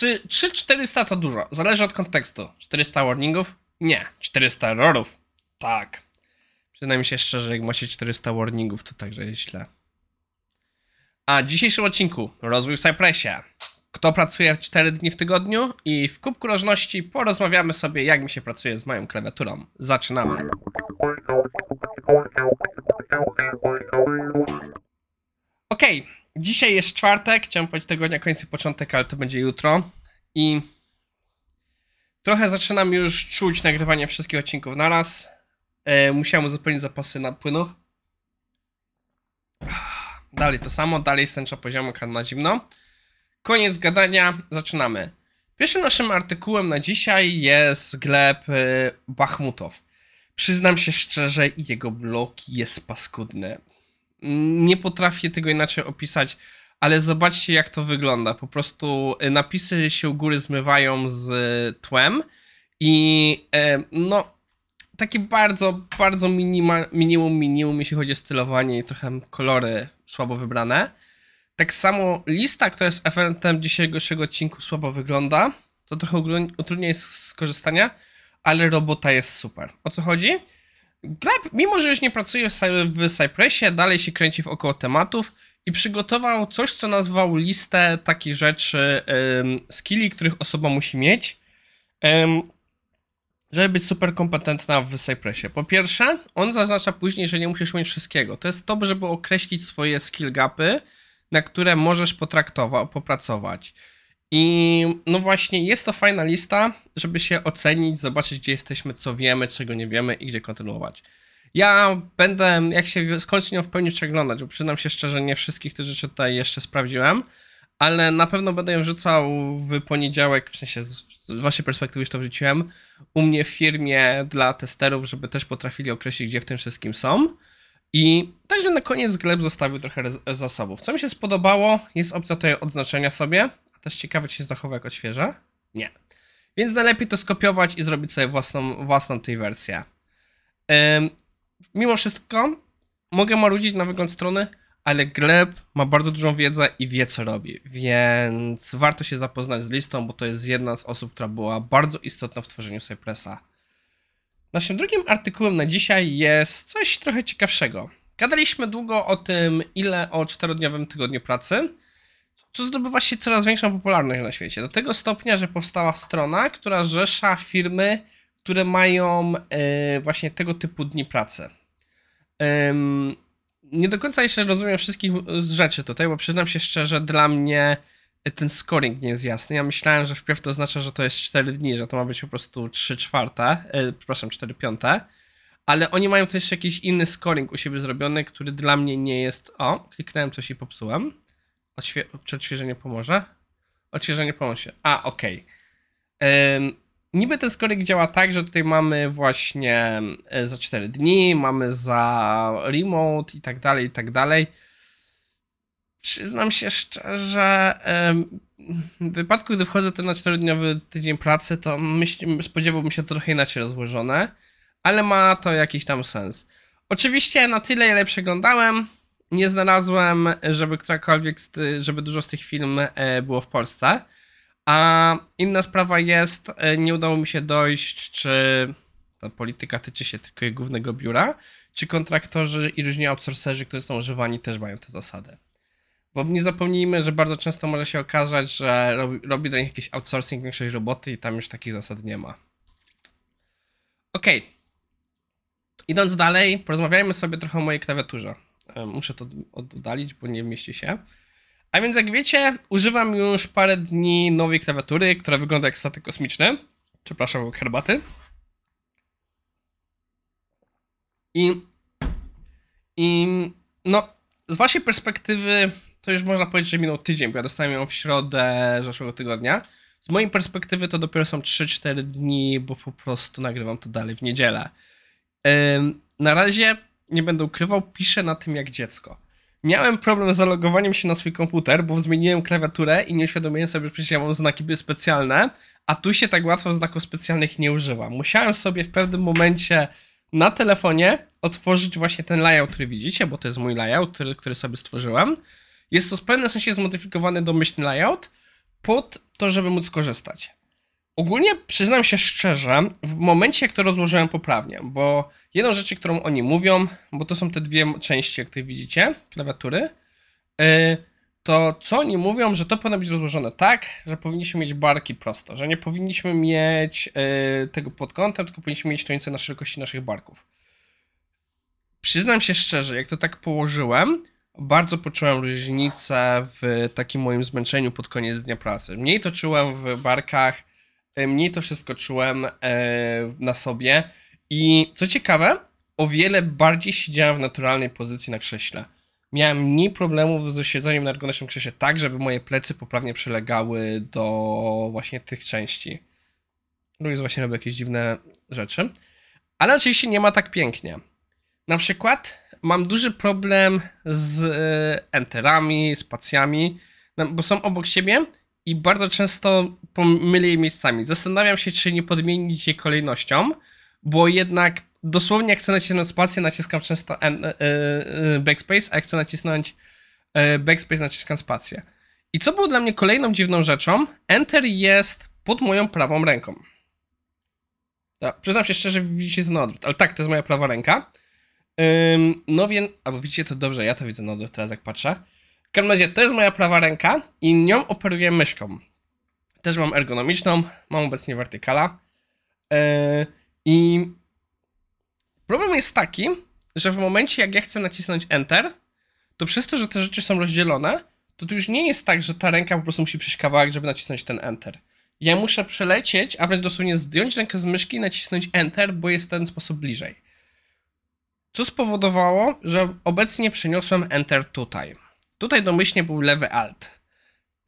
Czy 3-400 to dużo? Zależy od kontekstu. 400 warningów? Nie. 400 errorów? Tak. Przynajmniej się szczerze, jak macie 400 warningów, to także jest źle. A w dzisiejszym odcinku rozwój w Cypressie. Kto pracuje 4 dni w tygodniu? I w kubku rożności porozmawiamy sobie, jak mi się pracuje z moją klawiaturą. Zaczynamy. Dzisiaj jest czwartek, chciałem powiedzieć tygodnia końcu początek, ale to będzie jutro. I trochę zaczynam już czuć nagrywanie wszystkich odcinków naraz. E, musiałem uzupełnić zapasy płynów. Dalej to samo, dalej sęcza poziomu na zimno. Koniec gadania, zaczynamy. Pierwszym naszym artykułem na dzisiaj jest gleb y, Bachmutow. Przyznam się szczerze, jego blok jest paskudny. Nie potrafię tego inaczej opisać, ale zobaczcie jak to wygląda. Po prostu y, napisy się u góry zmywają z tłem i y, no takie bardzo, bardzo minima, minimum, minimum, jeśli chodzi o stylowanie i trochę kolory słabo wybrane. Tak samo lista, która jest efektem dzisiejszego odcinku słabo wygląda, to trochę utrudnia jest skorzystania, ale robota jest super. O co chodzi? Gleb, mimo że już nie pracuje w Cypressie, dalej się kręci w około tematów i przygotował coś, co nazwał listę takich rzeczy, skilli, których osoba musi mieć, żeby być super kompetentna w Cypressie. Po pierwsze, on zaznacza później, że nie musisz mieć wszystkiego. To jest to, żeby określić swoje skill gapy, na które możesz potraktować, popracować. I no właśnie, jest to fajna lista, żeby się ocenić, zobaczyć, gdzie jesteśmy, co wiemy, czego nie wiemy i gdzie kontynuować. Ja będę, jak się skończy nią w pełni przeglądać, bo przyznam się szczerze, nie wszystkich tych rzeczy tutaj jeszcze sprawdziłem, ale na pewno będę ją rzucał w poniedziałek, w sensie z, waszej perspektywy już to wrzuciłem, u mnie w firmie dla testerów, żeby też potrafili określić, gdzie w tym wszystkim są. I także na koniec Gleb zostawił trochę zasobów. Co mi się spodobało, jest opcja tutaj odznaczenia sobie, też ciekawe, czy się zachowa jak odświeża. Nie. Więc najlepiej to skopiować i zrobić sobie własną, własną tej wersję. Ym, mimo wszystko, mogę marudzić na wygląd strony, ale Gleb ma bardzo dużą wiedzę i wie, co robi, więc warto się zapoznać z listą, bo to jest jedna z osób, która była bardzo istotna w tworzeniu Cypressa. Naszym drugim artykułem na dzisiaj jest coś trochę ciekawszego. Gadaliśmy długo o tym, ile o czterodniowym tygodniu pracy, co zdobywa się coraz większą popularność na świecie. Do tego stopnia, że powstała strona, która zrzesza firmy, które mają e, właśnie tego typu dni pracy. nie do końca jeszcze rozumiem wszystkich rzeczy tutaj, bo przyznam się szczerze, dla mnie ten scoring nie jest jasny. Ja myślałem, że wpierw to oznacza, że to jest 4 dni, że to ma być po prostu 3 czwarte, e, przepraszam, 4 piąte, ale oni mają też jakiś inny scoring u siebie zrobiony, który dla mnie nie jest... O, kliknąłem coś i popsułem. Odświe... Czy odświeżenie pomoże? Odświeżenie pomoże. A, okej. Okay. niby ten scoring działa tak, że tutaj mamy właśnie e, za 4 dni, mamy za remote i tak dalej, i tak dalej przyznam się szczerze, w wypadku, gdy wchodzę ten na 4-dniowy tydzień pracy, to myśl, spodziewałbym się to trochę inaczej rozłożone, ale ma to jakiś tam sens. Oczywiście na tyle, ile przeglądałem, nie znalazłem, żeby którakolwiek, żeby dużo z tych film e, było w Polsce. A inna sprawa jest, e, nie udało mi się dojść, czy ta polityka tyczy się tylko jej głównego biura, czy kontraktorzy i różni outsourcerzy, którzy są używani, też mają te zasady. Bo nie zapomnijmy, że bardzo często może się okazać, że robi, robi do nich jakiś outsourcing większość roboty i tam już takich zasad nie ma. Ok. Idąc dalej, porozmawiajmy sobie trochę o mojej klawiaturze. Muszę to oddalić, bo nie mieści się. A więc jak wiecie, używam już parę dni nowej klawiatury, która wygląda jak statek kosmiczny. Przepraszam, herbaty. I, I no, z waszej perspektywy to już można powiedzieć, że minął tydzień, bo ja dostałem ją w środę zeszłego tygodnia. Z mojej perspektywy to dopiero są 3-4 dni, bo po prostu nagrywam to dalej w niedzielę. na razie, nie będę ukrywał, piszę na tym jak dziecko. Miałem problem z zalogowaniem się na swój komputer, bo zmieniłem klawiaturę i nie uświadomiłem sobie, że przecież ja mam znaki specjalne, a tu się tak łatwo znaków specjalnych nie używa. Musiałem sobie w pewnym momencie na telefonie otworzyć właśnie ten layout, który widzicie, bo to jest mój layout, który, który sobie stworzyłem jest to w pewnym sensie zmodyfikowany domyślny layout, pod to, żeby móc skorzystać. Ogólnie przyznam się szczerze, w momencie jak to rozłożyłem poprawnie, bo jedną rzecz, którą oni mówią, bo to są te dwie części, jak tutaj widzicie, klawiatury, yy, to co oni mówią, że to powinno być rozłożone tak, że powinniśmy mieć barki prosto, że nie powinniśmy mieć yy, tego pod kątem, tylko powinniśmy mieć stronice na szerokości naszych barków. Przyznam się szczerze, jak to tak położyłem, bardzo poczułem różnicę w takim moim zmęczeniu pod koniec dnia pracy. Mniej to czułem w barkach, mniej to wszystko czułem e, na sobie i co ciekawe, o wiele bardziej siedziałem w naturalnej pozycji na krześle. Miałem mniej problemów z siedzeniem na ergonomicznym krześle tak, żeby moje plecy poprawnie przylegały do właśnie tych części. Ludzie właśnie robią jakieś dziwne rzeczy. Ale oczywiście nie ma tak pięknie. Na przykład mam duży problem z e, enterami, spacjami, no, bo są obok siebie i bardzo często pomylę je miejscami. Zastanawiam się, czy nie podmienić je kolejnością, bo jednak dosłownie jak chcę nacisnąć spację, naciskam często en, e, e, backspace, a jak chcę nacisnąć backspace, naciskam spację. I co było dla mnie kolejną dziwną rzeczą, enter jest pod moją prawą ręką. Ja, przyznam się szczerze, widzicie to na odwrót, ale tak, to jest moja prawa ręka. Ym, no więc, albo widzicie to dobrze, ja to widzę na odwrót teraz jak patrzę. W każdym razie to jest moja prawa ręka i nią operuję myszką. Też mam ergonomiczną, mam obecnie wertykala. Yy, I problem jest taki, że w momencie jak ja chcę nacisnąć Enter, to przez to, że te rzeczy są rozdzielone, to to już nie jest tak, że ta ręka po prostu musi przejść kawałek, żeby nacisnąć ten Enter. Ja muszę przelecieć, a wręcz dosłownie zdjąć rękę z myszki i nacisnąć Enter, bo jest w ten sposób bliżej. Co spowodowało, że obecnie przeniosłem Enter tutaj. Tutaj domyślnie był lewy Alt.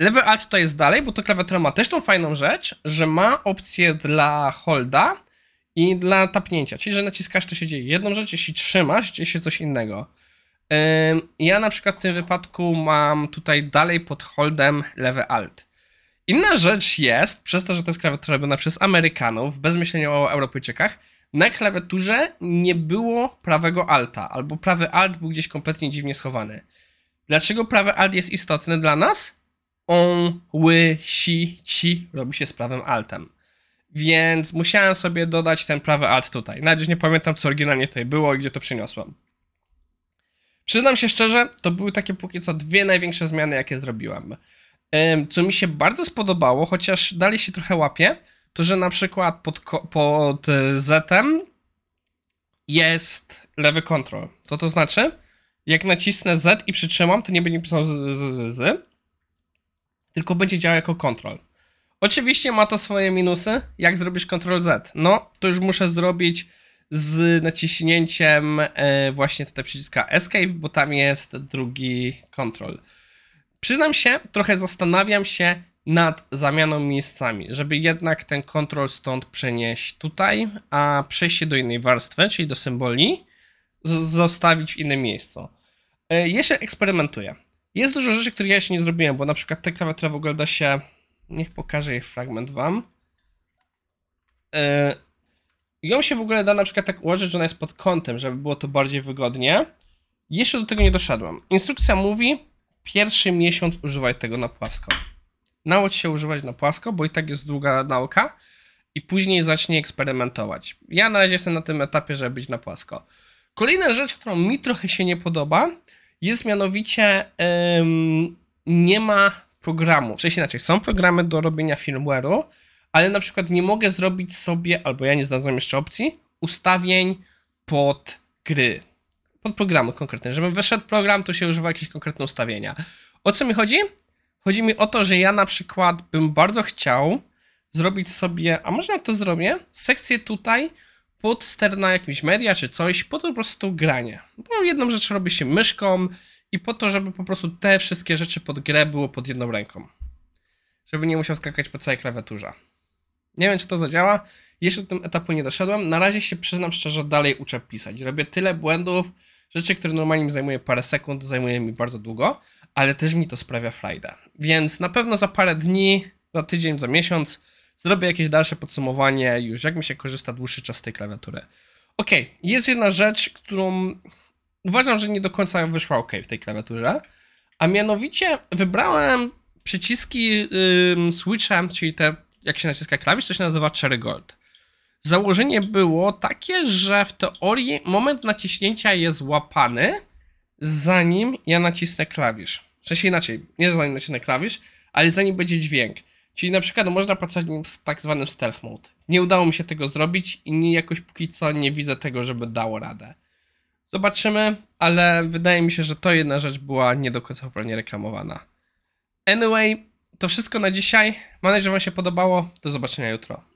Lewy Alt to jest dalej, bo to klawiatura ma też tą fajną rzecz, że ma opcję dla holda i dla tapnięcia. Czyli, że naciskasz, to się dzieje jedną rzecz, jeśli trzymasz, dzieje się coś innego. Ja na przykład w tym wypadku mam tutaj dalej pod holdem lewy Alt. Inna rzecz jest, przez to, że to jest klawiatura robiona przez Amerykanów, bez myślenia o Europejczykach, na klawiaturze nie było prawego alta, albo prawy alt był gdzieś kompletnie dziwnie schowany. Dlaczego prawy alt jest istotny dla nas? On, ły, si, ci robi się z prawym altem. Więc musiałem sobie dodać ten prawy alt tutaj. Nawet nie pamiętam, co oryginalnie tutaj było i gdzie to przeniosłem. Przyznam się szczerze, to były takie póki co dwie największe zmiany, jakie zrobiłem. Co mi się bardzo spodobało, chociaż dalej się trochę łapie, to że na przykład pod, pod e, Z jest lewy kontrol. Co to znaczy? Jak nacisnę Z i przytrzymam, to nie będzie pisał z, tylko będzie działał jako kontrol. Oczywiście ma to swoje minusy. Jak zrobisz Ctrl Z? No, to już muszę zrobić z naciśnięciem e, właśnie tutaj przyciska Escape, bo tam jest drugi kontrol. Przyznam się, trochę zastanawiam się, nad zamianą miejscami, żeby jednak ten kontrol stąd przenieść tutaj, a przejście do innej warstwy, czyli do symboli, zostawić w innym miejscu. E, jeszcze eksperymentuję. Jest dużo rzeczy, których ja jeszcze nie zrobiłem, bo na przykład te klawiatura w ogóle da się... Niech pokażę jej fragment wam. Yy, ją się w ogóle da na przykład tak ułożyć, że ona jest pod kątem, żeby było to bardziej wygodnie. Jeszcze do tego nie doszedłem. Instrukcja mówi, pierwszy miesiąc używaj tego na płasko naucz się używać na płasko, bo i tak jest długa nauka i później zacznie eksperymentować. Ja na razie jestem na tym etapie, żeby być na płasko. Kolejna rzecz, którą mi trochę się nie podoba, jest mianowicie ym, nie ma programu. W sensie inaczej, są programy do robienia firmware'u, ale na przykład nie mogę zrobić sobie, albo ja nie znalazłem jeszcze opcji, ustawień pod gry. Pod programy konkretne. Żebym wyszedł program, to się używa jakieś konkretne ustawienia. O co mi chodzi? Chodzi mi o to, że ja na przykład bym bardzo chciał zrobić sobie, a może to zrobię, sekcję tutaj pod ster na jakimś media czy coś, po to po prostu granie. Bo jedną rzecz robi się myszką i po to, żeby po prostu te wszystkie rzeczy pod grę było pod jedną ręką. Żeby nie musiał skakać po całej klawiaturze. Nie wiem, czy to zadziała. Jeszcze do tym etapu nie doszedłem. Na razie się przyznam szczerze, dalej uczę pisać. Robię tyle błędów, rzeczy, które normalnie mi zajmuje parę sekund, zajmuje mi bardzo długo ale też mi to sprawia frajdę. Więc na pewno za parę dni, za tydzień, za miesiąc zrobię jakieś dalsze podsumowanie już, jak mi się korzysta dłuższy czas z tej klawiatury. Ok, jest jedna rzecz, którą uważam, że nie do końca wyszła ok w tej klawiaturze, a mianowicie wybrałem przyciski ym, switchem, czyli te, jak się naciska klawisz, to się nazywa Cherry Gold. Założenie było takie, że w teorii moment naciśnięcia jest łapany, zanim ja nacisnę klawisz. W sensie inaczej, nie zanim nacisnę klawisz, ale zanim będzie dźwięk. Czyli na przykład można pracować w tak zwanym stealth mode. Nie udało mi się tego zrobić i nie, jakoś póki co nie widzę tego, żeby dało radę. Zobaczymy, ale wydaje mi się, że to jedna rzecz była nie do końca poprawnie reklamowana. Anyway, to wszystko na dzisiaj. Mam nadzieję, że Wam się podobało. Do zobaczenia jutro.